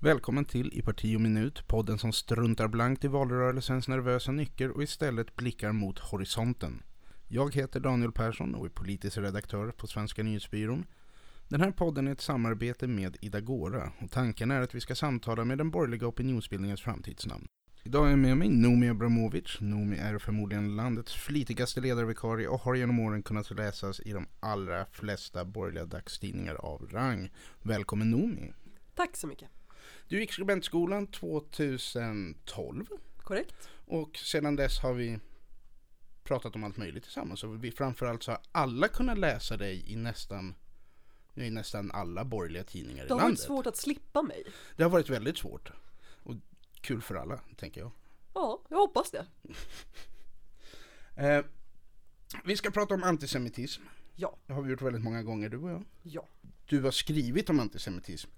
Välkommen till I parti och minut, podden som struntar blankt i valrörelsens nervösa nycker och istället blickar mot horisonten. Jag heter Daniel Persson och är politisk redaktör på Svenska nyhetsbyrån. Den här podden är ett samarbete med Idagora och tanken är att vi ska samtala med den borgerliga opinionsbildningens framtidsnamn. Idag är jag med mig Noomi Abramovic. Noomi är förmodligen landets flitigaste ledarvikarie och har genom åren kunnat läsas i de allra flesta borgerliga dagstidningar av rang. Välkommen Noomi! Tack så mycket. Du gick skribentskolan 2012 Korrekt. och sedan dess har vi pratat om allt möjligt tillsammans. Och vi framförallt så har alla kunnat läsa dig i nästan i nästan alla borgerliga tidningar i Det har varit landet. svårt att slippa mig. Det har varit väldigt svårt. Och kul för alla, tänker jag. Ja, jag hoppas det. Eh, vi ska prata om antisemitism. Ja, Det har vi gjort väldigt många gånger, du och jag. ja. Du har skrivit om antisemitism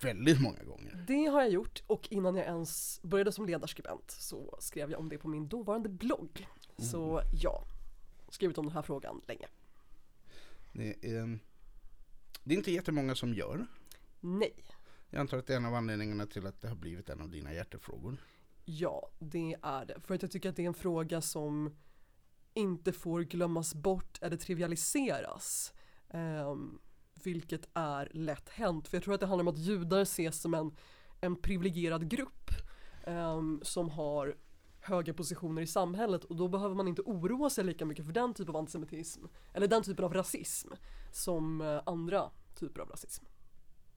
väldigt många gånger. Det har jag gjort och innan jag ens började som ledarskribent så skrev jag om det på min dåvarande blogg. Så ja, skrivit om den här frågan länge. Det är, det är inte jättemånga som gör. Nej. Jag antar att det är en av anledningarna till att det har blivit en av dina hjärtefrågor. Ja, det är det. För att jag tycker att det är en fråga som inte får glömmas bort eller trivialiseras. Ehm, vilket är lätt hänt. För jag tror att det handlar om att judar ses som en, en privilegierad grupp ehm, som har höga positioner i samhället och då behöver man inte oroa sig lika mycket för den typen av antisemitism eller den typen av rasism som eh, andra typer av rasism.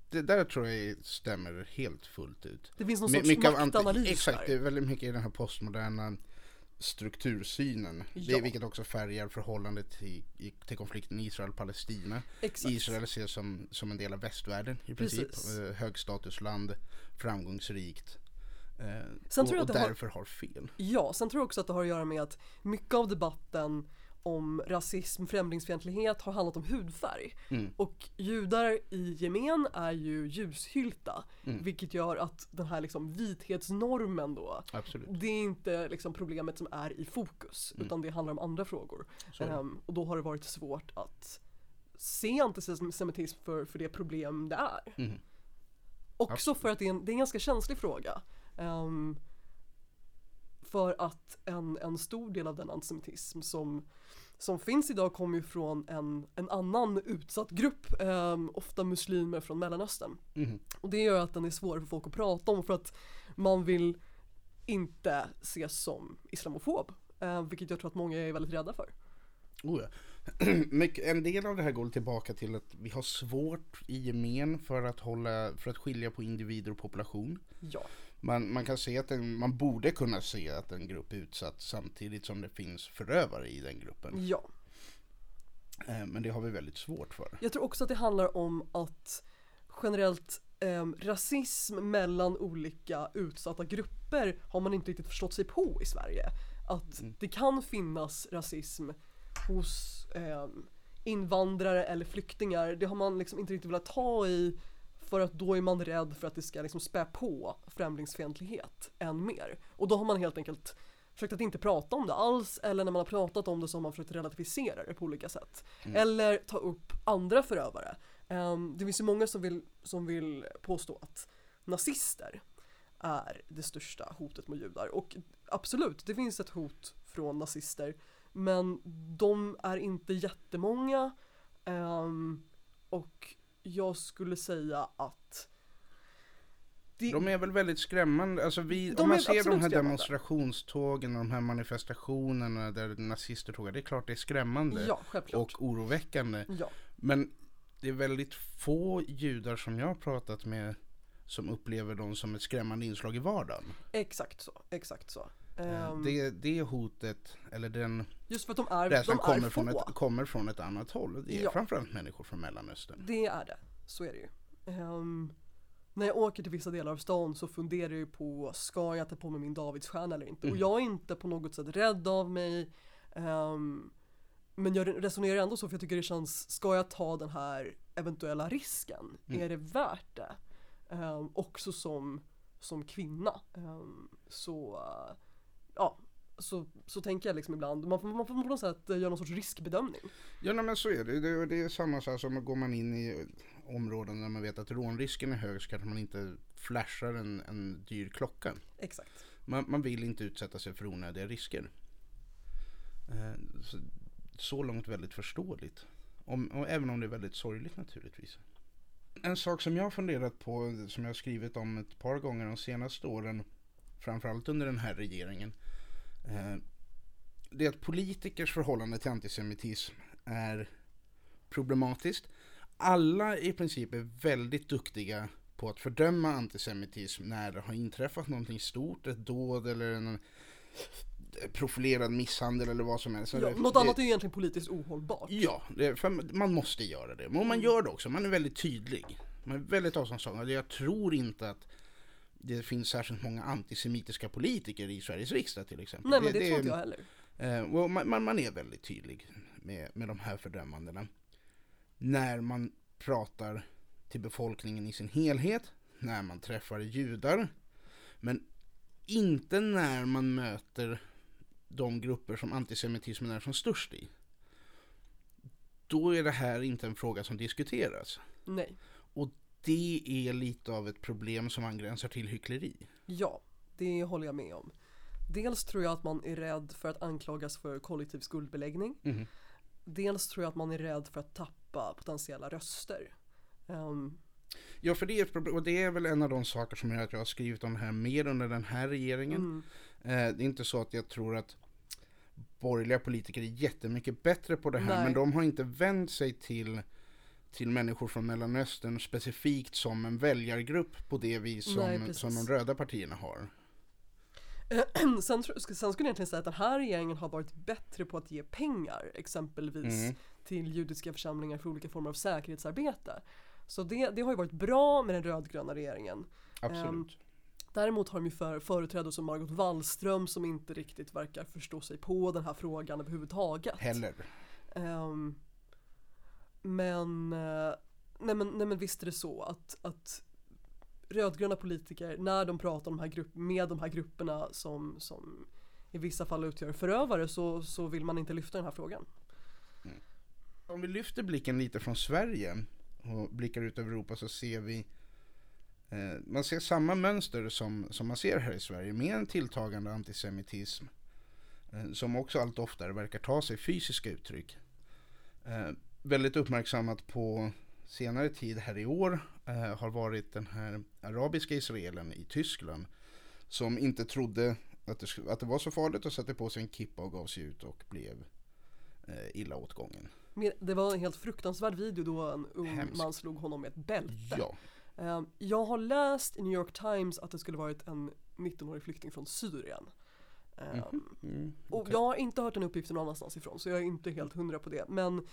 Det där tror jag stämmer helt fullt ut. Det finns någon My- sorts anti- maktanalys Exakt, det är väldigt mycket i den här postmoderna struktursynen. Det Ja. är, vilket också färgar förhållandet till, till konflikten Israel-Palestina. Israel ses som, som en del av västvärlden i princip. Eh, Högstatusland, framgångsrikt. Eh, Sen och, tror jag och att det har- därför har fel. Ja, sen tror jag också att det har att göra med att mycket av debatten om rasism, främlingsfientlighet har handlat om hudfärg. Mm. Och judar i gemen är ju ljushylta, Mm. vilket gör att den här liksom vithetsnormen då, Absolut. det är inte liksom problemet som är i fokus, utan det handlar om andra frågor. Mm. Ehm, och då har det varit svårt att se antisemitism för, för det problem det är. Mhm. Också för att det är, en, det är en ganska känslig fråga. Ehm, för att en, en stor del av den antisemitism som, som finns idag kommer ju från en, en annan utsatt grupp, ehm, ofta muslimer från Mellanöstern. Mhm. Och det gör att den är svår för folk att prata om för att man vill inte ses som islamofob. eh, vilket jag tror att många är väldigt rädda för. Oh ja. Mycket- en del av det här går tillbaka till att vi har svårt i gemen för att, hålla, för att skilja på individer och population. Ja, Man, man kan se att en, man borde kunna se att en grupp är utsatt samtidigt som det finns förövare i den gruppen. ja. Eh, Men det har vi väldigt svårt för. Jag tror också att det handlar om att generellt ehm, rasism mellan olika utsatta grupper har man inte riktigt förstått sig på i Sverige. Att det kan finnas rasism hos ehm, invandrare eller flyktingar. Det har man liksom inte riktigt velat ta i för att då är man rädd för att det ska liksom spä på främlingsfientlighet än mer. Och då har man helt enkelt försökt att inte prata om det alls eller när man har pratat om det så har man försökt relativisera det på olika sätt. Eller ta upp andra förövare. Ehm, det finns ju många som vill, som vill påstå att nazister är det största hotet mot judar. Och absolut, det finns ett hot från nazister. Men de är inte jättemånga. ehm, och jag skulle säga att det, De är väl väldigt skrämmande. Alltså vi, om man ser de här demonstrationstågen och de här manifestationerna där nazister tågar. Det är klart det är skrämmande ja, och oroväckande. ja. Men det är väldigt få judar som jag har pratat med som upplever dem som ett skrämmande inslag i vardagen. Exakt så, exakt så. Ehm, Det, det hotet, eller den just för att de är, rädslan de är kommer, få. från ett, kommer från ett annat håll. Det är Ja. framförallt människor från Mellanöstern. Det är det, så är det ju. Ehm, när jag åker till vissa delar av stan så funderar jag ju på, ska jag ta på mig min Davidsstjärna eller inte? Och jag är inte på något sätt rädd av mig. ehm, men jag resonerar ändå så för jag tycker det känns, ska jag ta den här eventuella risken? Är det värt det? Ehm, också som, som kvinna. Ehm, så, eh, ja, så, så tänker jag liksom ibland, man får, man får på något sätt göra någon sorts riskbedömning. Ja nej, men så är det. Det, det är samma sak som går man in i områden där man vet att rånrisken är hög så kanske man inte flashar en, en dyr klocka. Exakt. Man, man vill inte utsätta sig för onödiga risker. Eh, så, så långt väldigt förståeligt. Om, och även om det är väldigt sorgligt naturligtvis. En sak som jag har funderat på, som jag har skrivit om ett par gånger de senaste åren, framförallt under den här regeringen, eh, det är att politikers förhållande till antisemitism är problematiskt. Alla i princip är väldigt duktiga på att fördöma antisemitism när det har inträffat någonting stort, ett dåd eller en profilerad misshandel eller vad som helst. Ja, det, något det, annat är ju egentligen politiskt ohållbart. Ja, det, man måste göra det. Men man Mm. gör det också, man är väldigt tydlig. Man är väldigt avståndstagande. Jag tror inte att det finns särskilt många antisemitiska politiker i Sveriges riksdag till exempel. Nej men det, tror inte jag heller. Eh, och man, man, man är väldigt tydlig med, med de här fördömandena. När man pratar till befolkningen i sin helhet, när man träffar judar, men inte när man möter de grupper som antisemitismen är som störst i. Då är det här inte en fråga som diskuteras. Nej. Det är lite av ett problem som angränsar till hyckleri. Ja, det håller jag med om. Dels tror jag att man är rädd för att anklagas för kollektiv skuldbeläggning. Mhm. Dels tror jag att man är rädd för att tappa potentiella röster. Ehm, Ja, för det är ett problem, och det är väl en av de saker som gör att jag har skrivit om det här mer under den här regeringen. mm, Eh, det är inte så att jag tror att borgerliga politiker är jättemycket bättre på det här, Nej. men de har inte vänt sig till, till människor från Mellanöstern specifikt som en väljargrupp på det vis Nej, som, precis. som de röda partierna har. sen, sen skulle jag egentligen säga att den här regeringen har varit bättre på att ge pengar exempelvis Mm. till judiska församlingar för olika former av säkerhetsarbete. Så det, det har ju varit bra med den rödgröna regeringen. Absolut. Ehm, Däremot har de ju för, företrädare som Margot Wallström som inte riktigt verkar förstå sig på den här frågan överhuvudtaget. Heller. Ehm, men, eh, nej men, nej men visst är det så att, att rödgröna politiker, när de pratar om de här grupp, med de här grupperna som, som i vissa fall utgör förövare så, så vill man inte lyfta den här frågan. Mm. Om vi lyfter blicken lite från Sverige och blickar ut över Europa så ser vi eh, man ser samma mönster som, som man ser här i Sverige med en tilltagande antisemitism eh, som också allt oftare verkar ta sig fysiska uttryck. Eh, väldigt uppmärksammat på senare tid här i år eh, har varit den här arabiska israelen i Tyskland som inte trodde att det, att det var så farligt och satte på sig en kippa och gav sig ut och blev eh, illa åtgången. Men det var en helt fruktansvärd video då en ung Hemskt. man slog honom med ett bälte. Ja, Ehm, Jag har läst i New York Times att det skulle varit en 19-årig flykting från Syrien. Ehm, mm, Och okej. jag har inte hört den uppgiften någon annanstans ifrån så jag är inte helt hundra på det. Men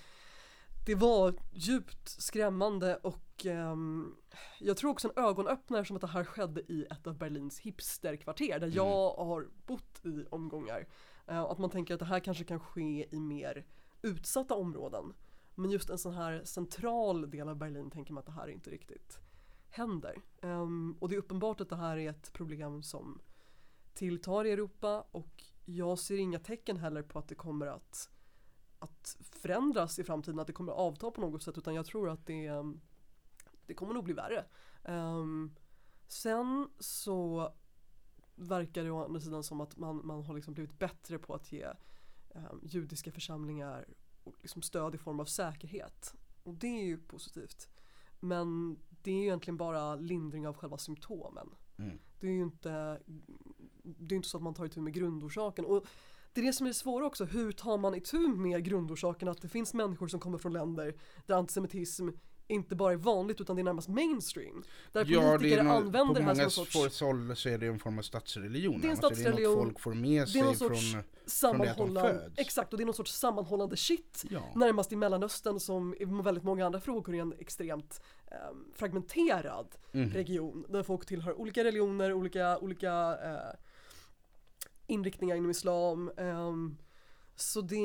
det var djupt skrämmande och ehm, jag tror också en ögonöppnare som att det här skedde i ett av Berlins hipsterkvarter där jag har bott i omgångar. Eh, att man tänker att det här kanske kan ske i mer utsatta områden. Men just en sån här central del av Berlin tänker man att det här inte riktigt händer. Ehm, och det är uppenbart att det här är ett problem som tilltar i Europa och jag ser inga tecken heller på att det kommer att, att förändras i framtiden, att det kommer att avta på något sätt utan jag tror att det, ehm, det kommer nog bli värre. Ehm, sen så verkar det å andra sidan som att man, man har liksom blivit bättre på att ge ehm, judiska församlingar liksom stöd i form av säkerhet. Och det är ju positivt. Men det är ju egentligen bara lindring av själva symptomen. Mm. Det är ju inte, det är inte så att man tar itu med grundorsaken. Och det är det som är det svåra också, hur tar man itu med grundorsaken? Att det finns människor som kommer från länder där antisemitism inte bara är vanligt utan det är närmast mainstream. Där Ja, det politiker är nå- använder på det här som många en sorts sorts håll så är det en form av statsreligion. Det är en. Det är statsreligion. något folk får med Det någon sig sorts från... sammanhållande, föds. exakt och det är någon sorts sammanhållande shit Ja. närmast i Mellanöstern som i väldigt många andra frågor är en extremt ehm, fragmenterad Mm. region där folk tillhör olika religioner, olika, olika eh, inriktningar inom islam. Um, så det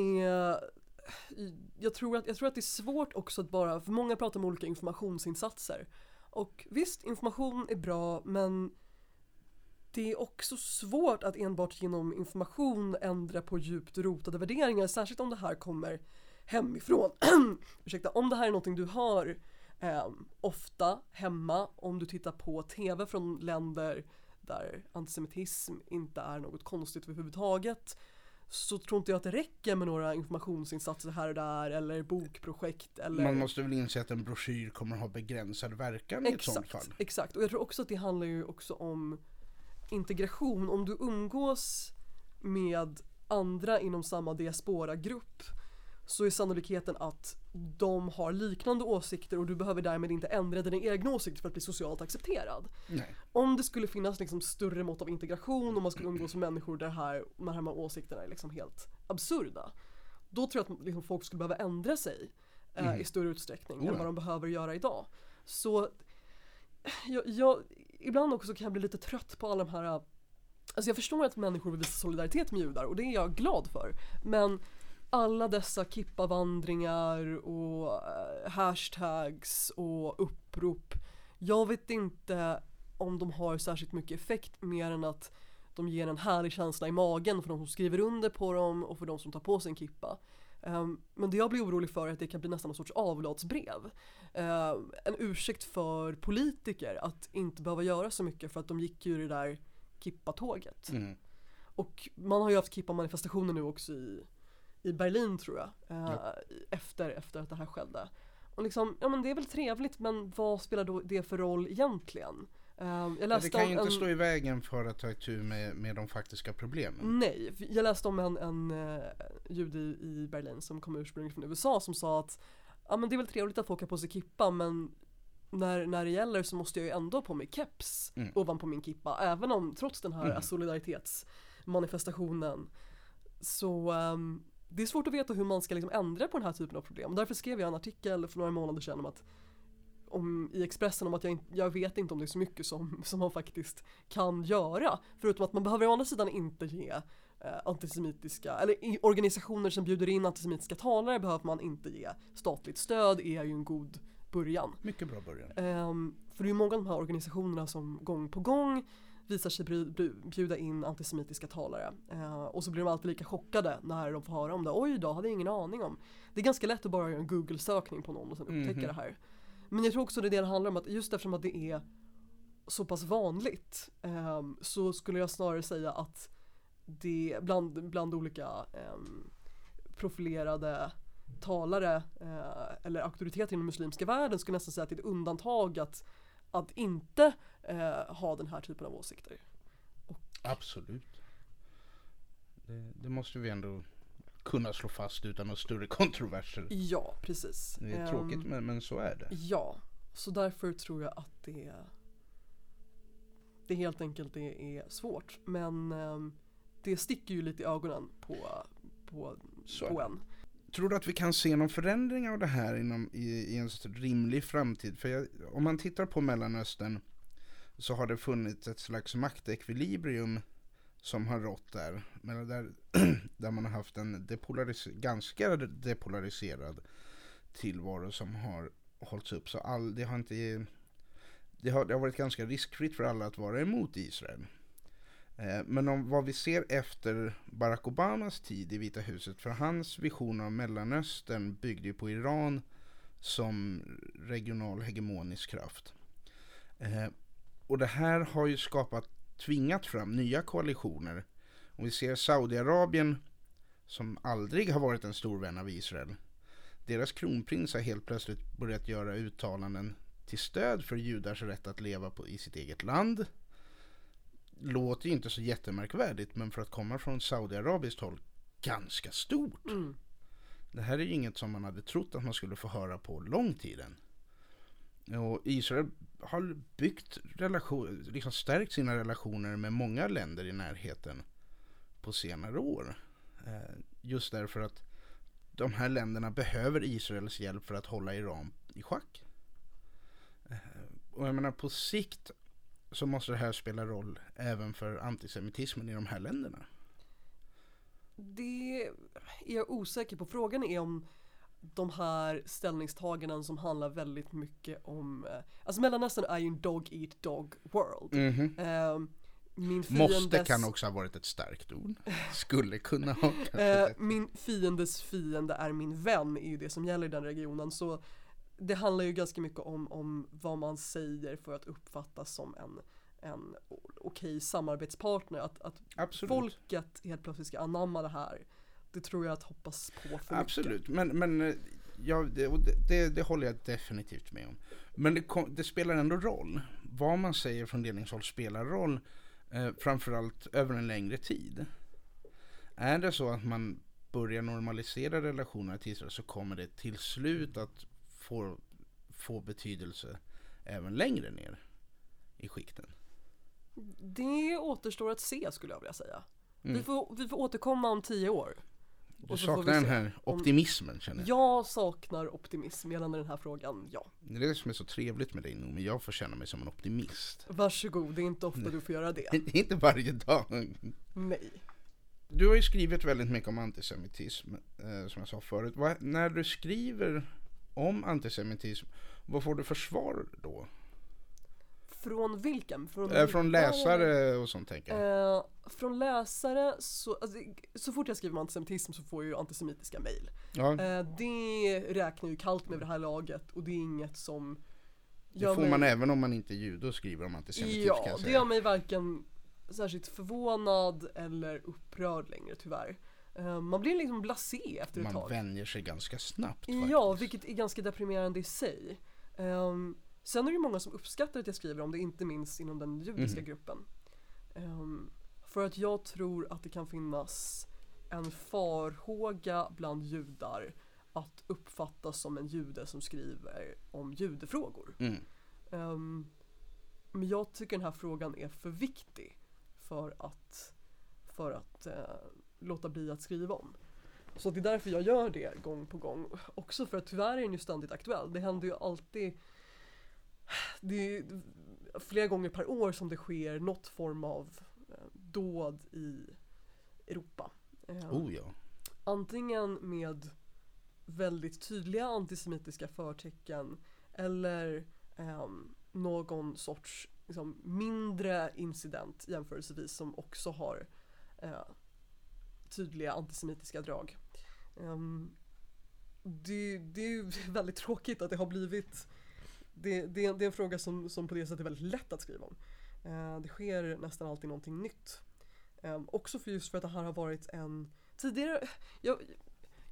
jag tror, att, jag tror att det är svårt också att bara, för många pratar om olika informationsinsatser. Och visst, information är bra men det är också svårt att enbart genom information ändra på djupt rotade värderingar, särskilt om det här kommer hemifrån. Ursäkta, om det här är någonting du hör Eh, ofta hemma, om du tittar på TV från länder där antisemitism inte är något konstigt överhuvudtaget så tror inte jag att det räcker med några informationsinsatser här och där eller bokprojekt eller Man måste väl inse att en broschyr kommer att ha begränsad verkan i ett sånt Exakt, fall. exakt. Och jag tror också att det handlar ju också om integration. Om du umgås med andra inom samma diaspora-grupp så är sannolikheten att de har liknande åsikter och du behöver därmed inte ändra dina egna åsikter för att bli socialt accepterad. Nej. Om det skulle finnas liksom större mått av integration och man skulle umgås med människor där här, de här åsikterna är liksom helt absurda. Då tror jag att liksom folk skulle behöva ändra sig eh, i större utsträckning Oh än vad de behöver göra idag. Så jag, jag, ibland också kan jag bli lite trött på alla de här Alltså jag förstår att människor vill visa solidaritet med judar och det är jag glad för. Men alla dessa kippavandringar och eh, hashtags och upprop. Jag vet inte om de har särskilt mycket effekt mer än att de ger en härlig känsla i magen för de som skriver under på dem och för de som tar på sig en kippa. Ehm, men det jag blir orolig för är att det kan bli nästan någon sorts avlatsbrev. Ehm, en ursäkt för politiker att inte behöva göra så mycket för att de gick ju det där kippatåget. Mm. Och man har ju haft kippa-manifestationer nu också i, i Berlin tror jag. Eh, efter, efter att det här skedde. Och liksom, ja men det är väl trevligt men vad spelar då det för roll egentligen? Eh, jag läste det kan ju inte en, stå i vägen för att ta itu med, med de faktiska problemen. Nej, jag läste om en, en uh, jude i, Berlin som kom ursprungligen från USA som sa att ja men det är väl trevligt att folk har på sig kippa men när, när det gäller så måste jag ju ändå ha på mig keps Mm. ovanpå min kippa även om trots den här Mm. solidaritetsmanifestationen så ehm, det är svårt att veta hur man ska liksom ändra på den här typen av problem därför skrev jag en artikel för några månader sedan om att om, i Expressen om att jag, jag vet inte om det är så mycket som, som man faktiskt kan göra. Förutom att man behöver å andra sidan inte ge eh, antisemitiska, eller organisationer som bjuder in antisemitiska talare behöver man inte ge statligt stöd, är ju en god början. Mycket bra början. Ehm, för det är ju många av de här organisationerna som gång på gång visar sig bjuda in antisemitiska talare. Eh, och så blir de alltid lika chockade när de får höra om det. Oj då, hade jag ingen aning om. Det är ganska lätt att bara göra en Google-sökning på någon och sen upptäcka Mhm. det här. Men jag tror också det är det det handlar om, att just eftersom att det är så pass vanligt ehm, så skulle jag snarare säga att det bland, bland olika ehm, profilerade talare eh, eller auktoriteter inom muslimska världen skulle jag nästan säga att det är ett undantag att, att inte eh, ha den här typen av åsikter. Absolut. Det, det måste vi ändå kunna slå fast utan några större kontroverser. Ja, precis. Det är tråkigt men, men så är det. Ja, så därför tror jag att det det helt enkelt det är svårt. Men ehm, det sticker ju lite i ögonen på, på, Så på en. Tror du att vi kan se någon förändring av det här inom, i, i en rimlig framtid? För jag, om man tittar på Mellanöstern så har det funnits ett slags maktekvilibrium som har rått där. Men där, där man har haft en depolaris, ganska depolariserad tillvaro som har hållits upp. Så all, det, har inte, det, har, det har varit ganska riskfritt för alla att vara emot Israel. Eh, men om vad vi ser efter Barack Obamas tid i Vita huset, för hans vision av Mellanöstern byggde ju på Iran som regional hegemonisk kraft. Eh, Och det här har ju skapat, tvingat fram nya koalitioner. Om vi ser Saudiarabien som aldrig har varit en stor vän av Israel. Deras kronprins har helt plötsligt börjat göra uttalanden till stöd för judars rätt att leva på, i sitt eget land låter ju inte så jättemärkvärdigt men för att komma från Saudiarabiskt håll ganska stort. Mm. Det här är ju inget som man hade trott att man skulle få höra på lång tid än. Och Israel har byggt relation, liksom stärkt sina relationer med många länder i närheten på senare år. Eh, Just därför att de här länderna behöver Israels hjälp för att hålla Iran i schack. Eh, Och jag menar på sikt så måste det här spela roll även för antisemitismen i de här länderna. Det är jag osäker på. Frågan är om de här ställningstaganden som handlar väldigt mycket om, eh, alltså Mellanöstern är ju en dog eat dog world. Ehm, min Måste fiendes, kan också ha varit ett starkt ord. Skulle kunna ha. eh, min fiendes fiende är min vän är ju det som gäller i den regionen så det handlar ju ganska mycket om, om vad man säger för att uppfattas som en, en okej samarbetspartner. Att, att Absolut. folket helt plötsligt ska anamma det här. Det tror jag att hoppas på för mycket. Absolut, men, men eh, ja, det, det, det, håller jag definitivt med om. Men det, det spelar ändå roll. Vad man säger från ledningshåll spelar roll, eh, framförallt över en längre tid. Är det så att man börjar normalisera relationerna till Israel så kommer det till slut att få, få betydelse även längre ner i skikten. Det återstår att se skulle jag vilja säga. Mm. Vi, får, vi får återkomma om tio år. Du får saknar den här optimismen känner jag. Jag saknar optimism gällande den här frågan, ja. Det är det som är så trevligt med dig nog, men jag får känna mig som en optimist. Varsågod, det är inte ofta du får göra det. Inte varje dag. Nej. Du har ju skrivit väldigt mycket om antisemitism, eh, som jag sa förut. Vad- när du skriver om antisemitism, vad får du för svar då? Från vilken? Från, Eh, från läsare och sånt tänker jag. Eh, från läsare, så, alltså, så fort jag skriver om antisemitism så får jag ju antisemitiska mejl. Ja, Eh, det räknar ju kallt med det här laget och det är inget som det får man även om man inte är jude och skriver om antisemitism kan Ja, jag det säga. gör mig varken särskilt förvånad eller upprörd längre tyvärr. Eh, man blir liksom blasé efter ett Man tag. vänjer sig ganska snabbt Ja, faktiskt. vilket är ganska deprimerande i sig. Um, sen är det många som uppskattar att jag skriver om det, inte minst inom den judiska Mhm. gruppen. Ehm, för att jag tror att det kan finnas en farhåga bland judar att uppfattas som en jude som skriver om judefrågor. Mm. Ehm, men jag tycker den här frågan är för viktig för att, för att eh, låta bli att skriva om. Så det är därför jag gör det gång på gång. Också för att tyvärr är den ju ständigt aktuell. Det händer ju alltid det är flera gånger per år som det sker något form av eh, dåd i Europa. Eh, Oh ja. Antingen med väldigt tydliga antisemitiska förtecken eller ehm, någon sorts liksom, mindre incident jämförelsevis som också har eh, tydliga antisemitiska drag. Ehm, det, det är väldigt tråkigt att det har blivit det, det, det är en fråga som, som på det sättet är väldigt lätt att skriva om. Eh, det sker nästan alltid någonting nytt. Eh, också för just för att det här har varit en tidigare, jag,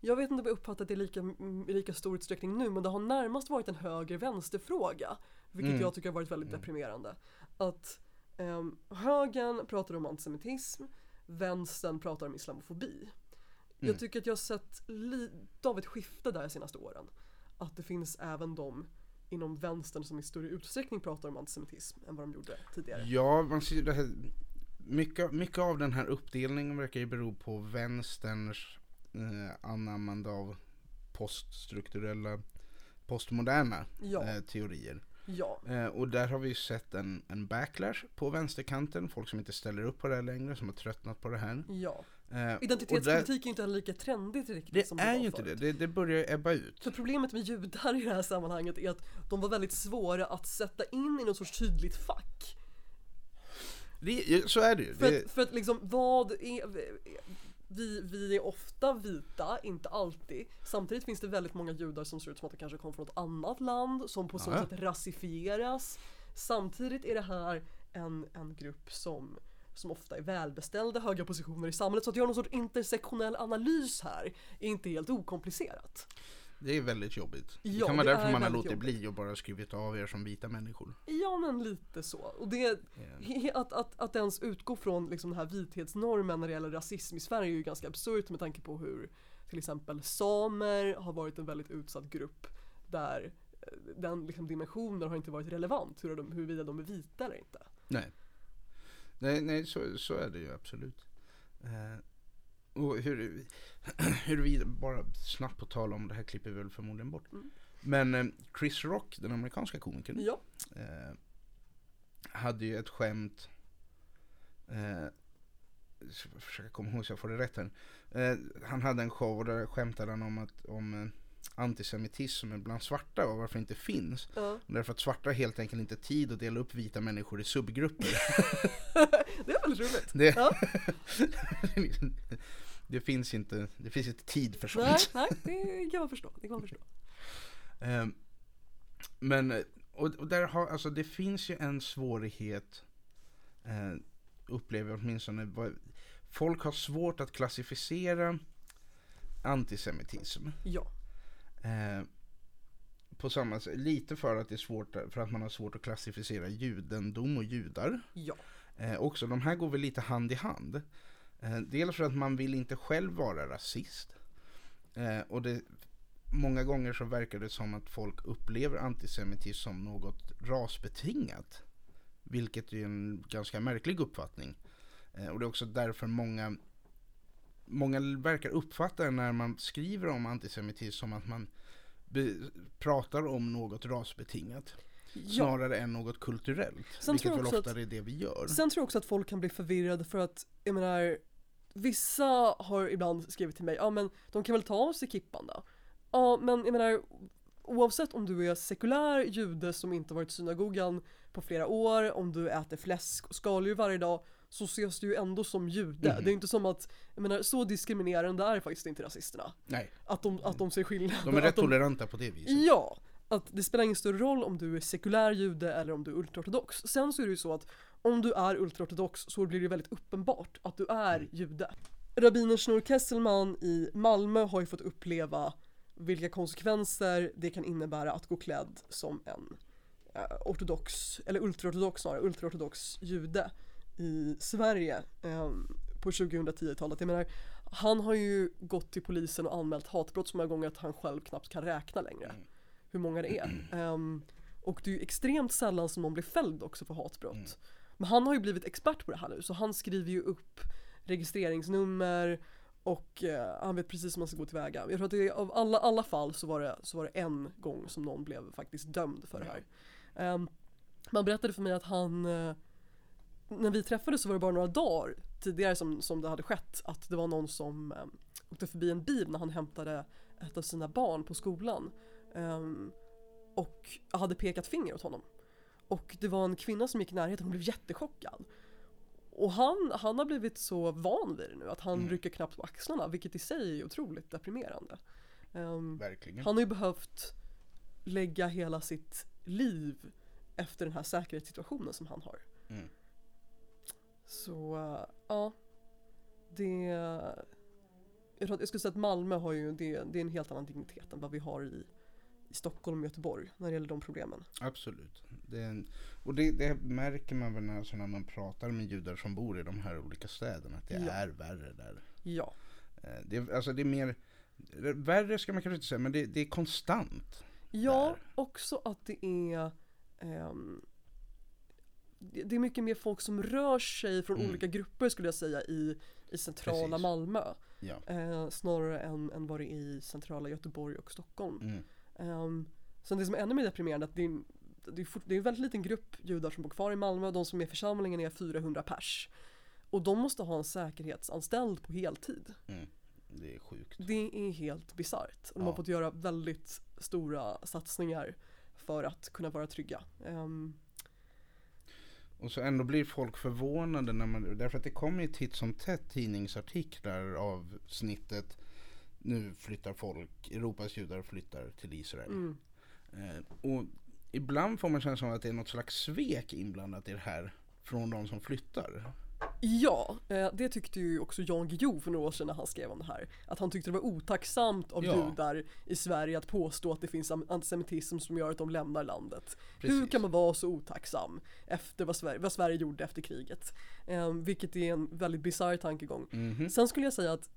jag vet inte om jag uppfattat det i lika, lika stor utsträckning nu men det har närmast varit en höger-vänster-fråga. Vilket Mm. jag tycker har varit väldigt deprimerande. Att um, högern pratar om antisemitism, vänstern pratar om islamofobi. Mm. Jag tycker att jag har sett lite av ett skifte där de senaste åren. Att det finns även de inom vänstern som i större utsträckning pratar om antisemitism än vad de gjorde tidigare. Ja, man ser det här, mycket, mycket av den här uppdelningen verkar ju bero på vänsterns eh, anammande av poststrukturella, postmoderna Ja, eh, teorier. Ja, Eh, och där har vi sett en, en backlash på vänsterkanten, folk som inte ställer upp på det här längre, som har tröttnat på det här. ja. Eh, Identitetspolitik är ju inte lika trendigt riktigt där, som det det är ju inte det, det, det börjar ebba ut. För problemet med judar i det här sammanhanget är att de var väldigt svåra att sätta in i något sorts tydligt fack. Det, så är det ju. För Det, att, för att liksom vad är, vi, vi är ofta vita, inte alltid. Samtidigt finns det väldigt många judar som ser ut som att de kanske kommer från ett annat land, som på så sätt rasifieras. Samtidigt är det här en, en grupp som, som ofta är välbeställda, höga positioner i samhället. Så att göra någon sorts intersektionell analys här är inte helt okomplicerat. Det är väldigt jobbigt. det Ja, kan vara det därför är man har låtit jobbigt. bli och bara skrivit av er som vita människor. Ja men lite så. Och det, he- att, att, att ens utgå från liksom den här vithetsnormen när det gäller rasism i Sverige är ju ganska absurt med tanke på hur till exempel samer har varit en väldigt utsatt grupp där eh, den liksom dimensionen har inte varit relevant hur de, huruvida de är vita eller inte. Nej. Nej, nej så, så är det ju absolut. Eh, och hur, hur vi, bara snabbt på tal om det här klipper vi väl förmodligen bort. Mm. Men eh, Chris Rock, den amerikanska komikern, Ja, eh, hade ju ett skämt. Eh, ska försöka komma ihåg så jag får det rätt här. Eh, han hade en show och där skämtade han om, att, om eh, antisemitism bland svarta och varför det inte finns. ja. Därför att svarta helt enkelt inte tid att dela upp vita människor i subgrupper. det är väldigt roligt. Det, Ja. det, finns inte, det finns inte tid för Nej, sånt. nej, det kan man förstå. Det kan man förstå. Ehm, Men, och, och där har, alltså det finns ju en svårighet, eh, upplever jag åtminstone, vad- folk har svårt att klassificera antisemitism. Ja. Eh, på samma sätt, lite för att det är svårt, för att man har svårt att klassificera judendom och judar. Ja. Eh, också, de här går väl lite hand i hand. Eh, dels för att man vill inte själv vara rasist. Eh, och det, många gånger så verkar det som att folk upplever antisemitism som något rasbetingat. Vilket är en ganska märklig uppfattning. Eh, och det är också därför många, många verkar uppfatta det när man skriver om antisemitism som att man pratar om något rasbetingat. ja. Snarare än något kulturellt. Sen vilket väl ofta är det vi gör. Sen tror jag också att folk kan bli förvirrade för att, jag menar, vissa har ibland skrivit till mig, ja men de kan väl ta av sig kippan då? Ja men jag menar, oavsett om du är sekulär jude som inte varit i synagogan på flera år, om du äter fläsk och skaldjur varje dag, så ses du ju ändå som jude. Mhm. Det är inte som att, jag menar så diskriminerande är faktiskt inte rasisterna. Nej, Att de, att de ser skillnad. de är rätt toleranta på det viset. Ja, att det spelar ingen större roll om du är sekulär jude eller om du är ultraortodox. Sen så är det ju så att om du är ultraortodox så blir det väldigt uppenbart att du är jude. Rabbinen Schnur Kesselman i Malmö har ju fått uppleva vilka konsekvenser det kan innebära att gå klädd som en eh, ortodox, eller ultraortodox snarare, ultraortodox jude i Sverige eh, på 2010-talet. Jag menar, han har ju gått till polisen och anmält hatbrott så många gånger att han själv knappt kan räkna längre. Hur många det är. Ehm, och det är ju extremt sällan som någon blir fälld också för hatbrott. Men han har ju blivit expert på det här nu så han skriver ju upp registreringsnummer och eh, han vet precis hur man ska gå tillväga. Jag tror att det är, av alla, alla fall så var, det, så var det en gång som någon blev faktiskt dömd för det här. Ehm, man berättade för mig att han, eh, när vi träffades så var det bara några dagar tidigare som, som det hade skett att det var någon som eh, åkte förbi en bil när han hämtade ett av sina barn på skolan. Ehm, och hade pekat finger åt honom. Och det var en kvinna som gick i närheten och blev jättechockad. Och han, han har blivit så van vid det nu att han Mm. rycker knappt på axlarna vilket i sig är otroligt deprimerande. Ehm, Verkligen. han har ju behövt lägga hela sitt liv efter den här säkerhetssituationen som han har. Mm. Så ja, det... Jag, tror att, jag skulle säga att Malmö har ju, det, det är en helt annan dignitet än vad vi har i, i Stockholm och Göteborg när det gäller de problemen. Absolut. Det en, och det, det märker man väl när, alltså när man pratar med judar som bor i de här olika städerna. Att det Ja. är värre där. Ja, Eh, Det är, alltså det är mer, värre ska man kanske inte säga, men det, det är konstant. ja Där. också att det är ehm, det är mycket mer folk som rör sig från Mm. olika grupper skulle jag säga i, i centrala Precis. Malmö. Ja. Eh, snarare än, än vad det är i centrala Göteborg och Stockholm. Mm. Um, sen det som är ännu mer deprimerande att det är, det, är fort, det är en väldigt liten grupp judar som bor kvar i Malmö. De som är i församlingen är 400 pers. Och de måste ha en säkerhetsanställd på heltid. Mm. Det är sjukt. Det är helt bisarrt. De Ja. har fått göra väldigt stora satsningar för att kunna vara trygga. Ehm, Och så ändå blir folk förvånade när man, därför att det kommer ju titt som tätt tidningsartiklar av snittet nu flyttar folk, Europas judar flyttar till Israel. mm, Eh, och ibland får man känslan av att det är något slags svek inblandat i det här från de som flyttar. Ja, eh, det tyckte ju också Jan Guillou för några år sedan när han skrev om det här. Att han tyckte det var otacksamt av Ja. judar i Sverige att påstå att det finns antisemitism som gör att de lämnar landet. Hur Precis. kan man vara så otacksam efter vad Sverige, vad Sverige gjorde efter kriget? Eh, vilket är en väldigt bisarr tankegång. Mhm. Sen skulle jag säga att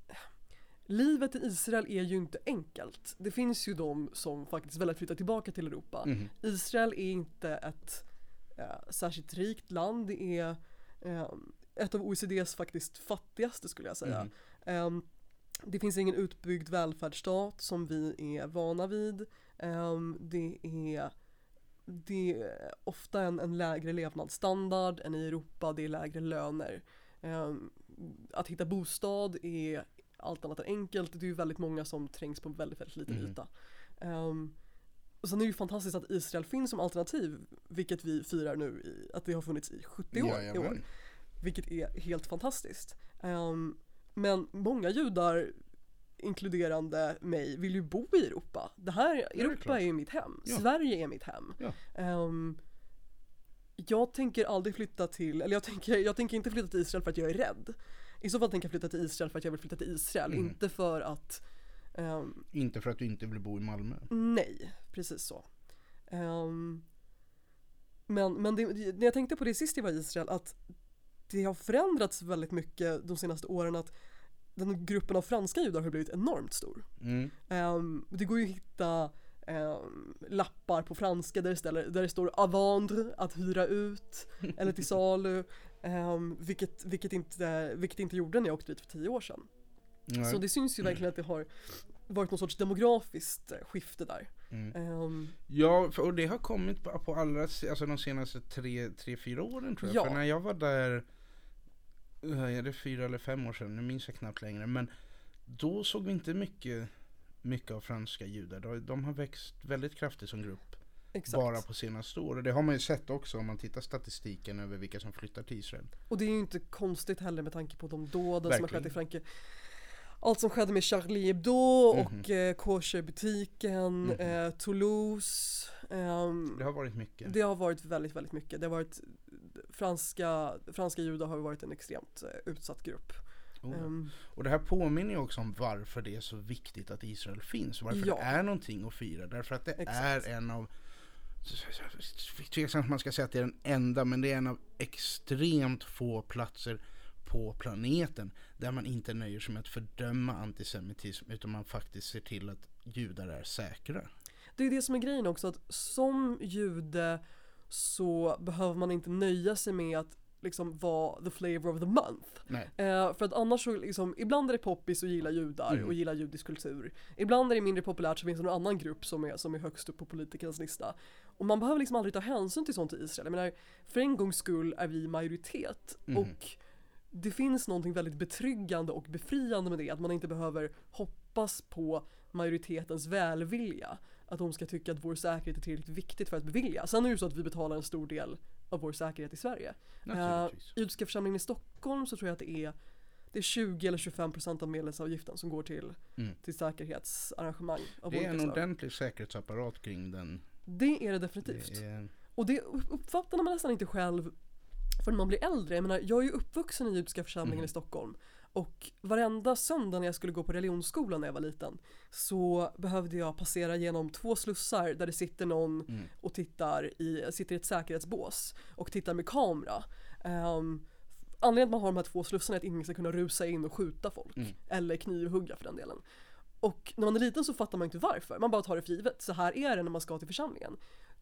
livet i Israel är ju inte enkelt. Det finns ju de som faktiskt väljer att flytta tillbaka till Europa. Mhm. Israel är inte ett eh, särskilt rikt land. Det är eh, ett av OECDs faktiskt fattigaste skulle jag säga. Mm. Eh, det finns ingen utbyggd välfärdsstat som vi är vana vid. Eh, det är det är ofta en, en lägre levnadsstandard än i Europa, det är lägre löner. Eh, att hitta bostad är allt annat än enkelt, det är ju väldigt många som trängs på väldigt, väldigt liten Mhm. yta. Um, och sen är det ju fantastiskt att Israel finns som alternativ, vilket vi firar nu i, att det har funnits i 70 år i år. Vilket är helt fantastiskt. Ehm, men många judar inkluderande mig vill ju bo i Europa. Det här, är Europa klart. är ju mitt hem. Ja. Sverige är mitt hem. Ja. Ehm, jag tänker aldrig flytta till, eller jag tänker, jag tänker inte flytta till Israel för att jag är rädd. I så fall tänker jag flytta till Israel för att jag vill flytta till Israel, Mm. inte för att ehm, Inte för att du inte vill bo i Malmö. Nej, precis så. Ehm, men men det, det- när jag tänkte på det sist jag var i Israel, att det har förändrats väldigt mycket de senaste åren att den gruppen av franska judar har blivit enormt stor. Mm. Ehm, det går ju att hitta ehm, lappar på franska där det, ställer, där det står avandre, att hyra ut, eller till salu, ehm, vilket, vilket, inte, vilket inte gjorde när jag åkte dit för tio år sedan. Nej. Så det syns ju verkligen att det har varit någon sorts demografiskt eh, skifte där. Mm. Ehm, Ja, och det har kommit på, på allra, alltså de senaste tre, tre, fyra åren tror jag. Ja. För när jag var där, är det fyra eller fem år sedan, nu minns jag knappt längre. Men då såg vi inte mycket, mycket av franska judar. De, de har växt väldigt kraftigt som grupp. exakt. Bara på senaste år. Och det har man ju sett också om man tittar statistiken över vilka som flyttar till Israel. Och det är ju inte konstigt heller med tanke på de dåden som har skett i Frankrike. Allt som skedde med Charlie Hebdo Mhm. och eh, kosherbutiken, Mhm. eh, Toulouse. ehm, Det har varit mycket. det har varit väldigt, väldigt mycket. Det har varit franska, franska judar har varit en extremt eh, utsatt grupp. Ehm, Och det här påminner ju också om varför det är så viktigt att Israel finns. Varför Ja. det är någonting att fira. Därför att det Exakt. är en av Tveksamt om man ska säga att det är den enda, men det är en av extremt få platser på planeten där man inte nöjer sig med att fördöma antisemitism utan man faktiskt ser till att judar är säkra. Det är det som är grejen också att som jude så behöver man inte nöja sig med att liksom vara the flavor of the month. Eh, för att annars så liksom, ibland är det poppis och gilla judar Mm. och gilla judisk kultur. Ibland är det mindre populärt så finns det någon annan grupp som är, som är högst upp på politikernas lista. Och man behöver liksom aldrig ta hänsyn till sånt i Israel. Jag menar, för en gångs skull är vi majoritet Mhm. och det finns någonting väldigt betryggande och befriande med det, att man inte behöver hoppas på majoritetens välvilja. Att de ska tycka att vår säkerhet är tillräckligt viktigt för att bevilja. Sen är det ju så att vi betalar en stor del av vår säkerhet i Sverige. I Judiska församlingen i Stockholm så tror jag att det är det är 20 eller 25 procent av medlemsavgiften som går till, Mm. till säkerhetsarrangemang Det är en slag. ordentlig säkerhetsapparat kring den. Det är det definitivt. Det är, Och det uppfattar man nästan inte själv förrän man blir äldre. Jag menar, jag är ju uppvuxen i judiska församlingen Mm. i Stockholm. Och varenda söndag när jag skulle gå på religionsskolan när jag var liten så behövde jag passera genom två slussar där det sitter någon Mm. och tittar i, sitter i ett säkerhetsbås och tittar med kamera. Um, anledningen att man har de här två slussarna är att ingen ska kunna rusa in och skjuta folk. Mm. Eller knivhugga för den delen. Och när man är liten så fattar man inte varför. Man bara tar det för givet. Så här är det när man ska till församlingen.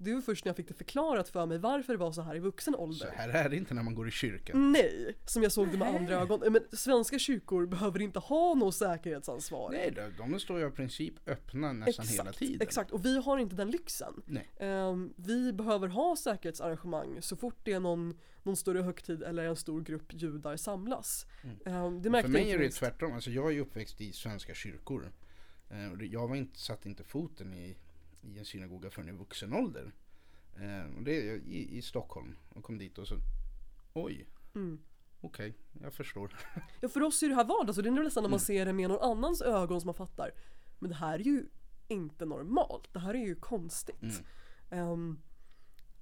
Det var först när jag fick det förklarat för mig varför det var så här i vuxen så ålder. här är det inte när man går i kyrkan. Nej, som jag såg det med andra ögon. Men svenska kyrkor behöver inte ha något säkerhetsansvar. Nej, de, står ju i princip öppna nästan hela tiden. Exakt, och vi har inte den lyxen. Nej. Ehm, vi behöver ha säkerhetsarrangemang så fort det är någon, någon större högtid eller en stor grupp judar samlas. Ehm, det märkte För mig är det tvärtom. Alltså jag är ju uppväxt i svenska kyrkor. Eh, det- Jag var inte, satt inte foten i, i en synagoga förrän i vuxen ålder. Eh, och det är i, i Stockholm. Och kom dit och så, oj, Mm. okej, jag förstår. Ja för oss är det här vardag så det är nästan när man Mm. ser det med någon annans ögon som man fattar. Men det här är ju inte normalt, det här är ju konstigt. Mm. Ehm,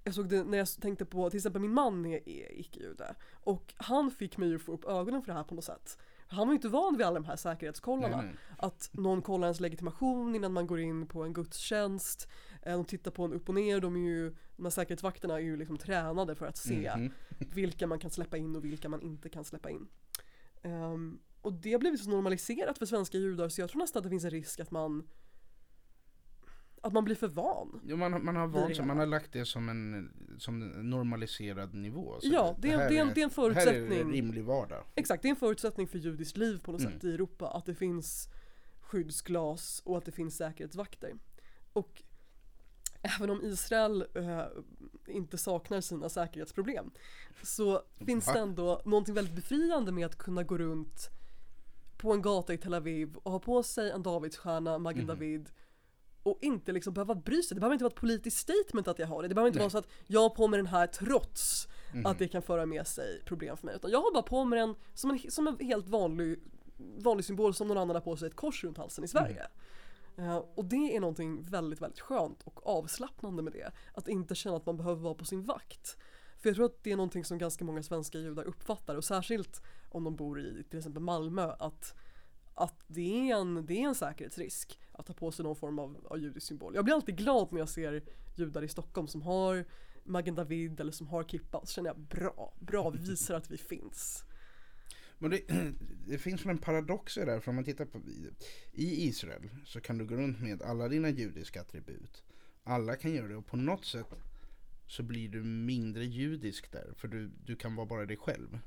jag såg det när jag tänkte på, till exempel min man är, är icke-jude. Och han fick mig ju få upp ögonen för det här på något sätt. Han var ju inte van vid alla de här säkerhetskollarna. Nej, nej. Att någon kollar ens legitimation innan man går in på en gudstjänst. Eh, De tittar på en upp och ner, de är ju, de här säkerhetsvakterna är ju liksom tränade för att se Mhm. vilka man kan släppa in och vilka man inte kan släppa in. Ehm, och det har blivit så normaliserat för svenska judar så jag tror nästan att det finns en risk att man att man blir för van. Jo, man, har- man har vant sig, man har lagt det som en, som en normaliserad nivå. Ja, det är- det är en- det är en Det här är förutsättning. en rimlig vardag. Exakt, det är en förutsättning för judiskt liv på något Mm. sätt i Europa att det finns skyddsglas och att det finns säkerhetsvakter. Och även om Israel eh, inte saknar sina säkerhetsproblem så finns det ändå någonting väldigt befriande med att kunna gå runt på en gata i Tel Aviv och ha på sig en Davidsstjärna, Magen Mhm. David och inte liksom behöva bry sig. Det behöver inte vara ett politiskt statement att jag har det. Det behöver inte Nej. vara så att jag har på mig den här trots Mhm. att det kan föra med sig problem för mig. Utan jag har bara på mig den som en, som en helt vanlig vanlig symbol som någon annan har på sig ett kors runt halsen i Sverige. Eh, och det är någonting väldigt, väldigt skönt och avslappnande med det. Att inte känna att man behöver vara på sin vakt. För jag tror att det är någonting som ganska många svenska judar uppfattar och särskilt om de bor i till exempel Malmö att, att det, är en, det är en säkerhetsrisk att ha på sig någon form av, av judisk symbol. Jag blir alltid glad när jag ser judar i Stockholm som har Magen David eller som har kippa så känner jag bra, bra, vi visar att vi finns. Men det, det finns väl en paradox i det här. för om man tittar på i Israel så kan du gå runt med alla dina judiska attribut. Alla kan göra det och på något sätt så blir du mindre judisk där, för du, du kan vara bara dig själv.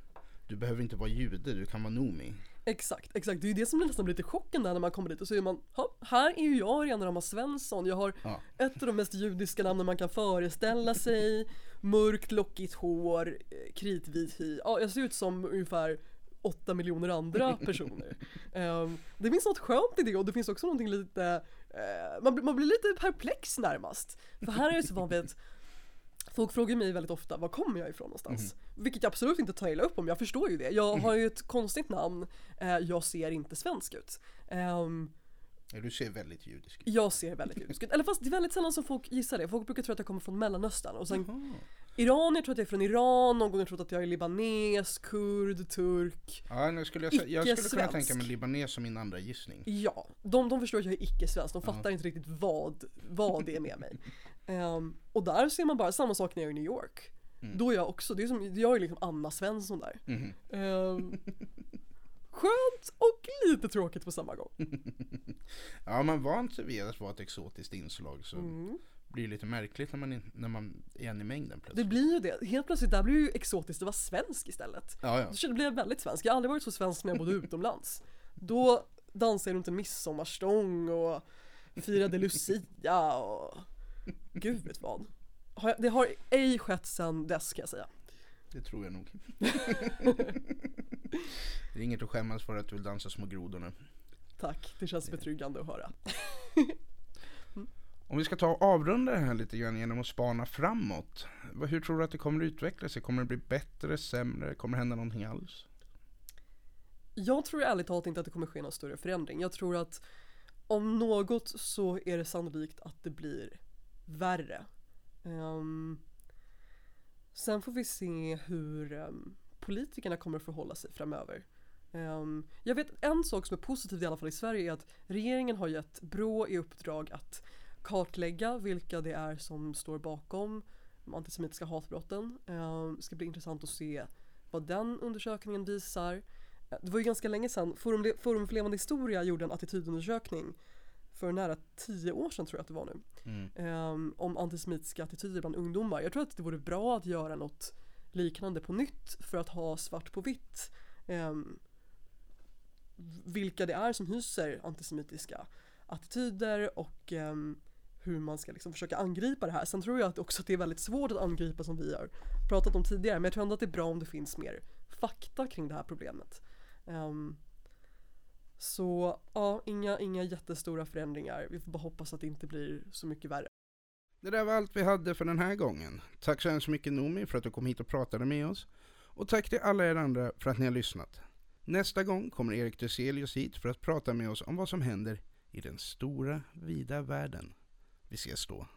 Du behöver inte vara jude, du kan vara nomi. Exakt, exakt. Det är ju det som nästan blir lite chocken där när man kommer dit och så är man, här är ju jag rena rama Svensson. Jag har Ja. ett av de mest judiska namnen man kan föreställa sig. Mörkt lockigt hår, eh, kritvit hy. Ja, jag ser ut som ungefär åtta miljoner andra personer. Ehm, det finns något skönt i det och det finns också någonting lite, eh, man, man blir lite perplex närmast. För här är det så vanligt Folk frågar mig väldigt ofta, var kommer jag ifrån någonstans? Vilket jag absolut inte tar illa upp om, jag förstår ju det. Jag har ju ett konstigt namn, eh, jag ser inte svensk ut. Ja, Du ser väldigt judisk ut. jag ser väldigt judisk ut. Eller fast det är väldigt sällan som folk gissar det. Folk brukar tro att jag kommer från mellanöstern och sen. iranier tror att jag är från Iran, någon gång har trott att jag är libanes, kurd, turk. Ja, nu skulle jag, jag skulle kunna tänka mig libanes som min andra gissning. Ja, de, de förstår att jag är icke-svensk, de fattar inte riktigt vad, vad det är med mig. Ehm, och där ser man bara samma sak när jag är i New York. Då är jag också, det är som, jag är liksom Anna Svensson där. Mhm. Ehm, skönt och lite tråkigt på samma gång. Ja, man vant sig vid att vara ett exotiskt inslag så Mm. Blir det lite märkligt när man, in- när man är en i mängden Det plötsligt. blir ju det, helt plötsligt där blir det ju exotiskt att vara svensk istället. Ja, ja. Då blev jag väldigt svensk, jag har aldrig varit så svensk när jag bodde utomlands. Då dansade jag runt en midsommarstång och firade Lucia och gud vet vad. Det har ej skett sedan dess kan jag säga. Det tror jag nog. det är inget att skämmas för att du vill dansa små grodor nu. Tack, det känns betryggande att höra. Om vi ska ta och avrunda det här lite grann genom att spana framåt. Hur tror du att det kommer att utveckla sig? Kommer det bli bättre, sämre? Kommer det hända någonting alls? Jag tror ärligt talat inte att det kommer ske någon större förändring. Jag tror att om något så är det sannolikt att det blir värre. Um, sen får vi se hur um, politikerna kommer att förhålla sig framöver. Um, jag vet en sak som är positiv i alla fall i Sverige är att regeringen har gett Brå i uppdrag att kartlägga vilka det är som står bakom de antisemitiska hatbrotten. Ehm, det ska bli intressant att se vad den undersökningen visar. Det var ju ganska länge sedan, Forum, Forum för levande historia gjorde en attitydundersökning för nära tio år sedan tror jag att det var nu. Mm. ehm, om antisemitiska attityder bland ungdomar. Jag tror att det vore bra att göra något liknande på nytt för att ha svart på vitt ehm, vilka det är som hyser antisemitiska attityder och ehm, hur man ska liksom försöka angripa det här. Sen tror jag att också att det är väldigt svårt att angripa som vi har pratat om tidigare men jag tror ändå att det är bra om det finns mer fakta kring det här problemet. Um, så ja, inga, inga jättestora förändringar. Vi får bara hoppas att det inte blir så mycket värre. Det där var allt vi hade för den här gången. Tack så hemskt mycket Nomi för att du kom hit och pratade med oss. Och tack till alla er andra för att ni har lyssnat. Nästa gång kommer Erik Duselius hit för att prata med oss om vad som händer i den stora, vida världen. Vi ses då.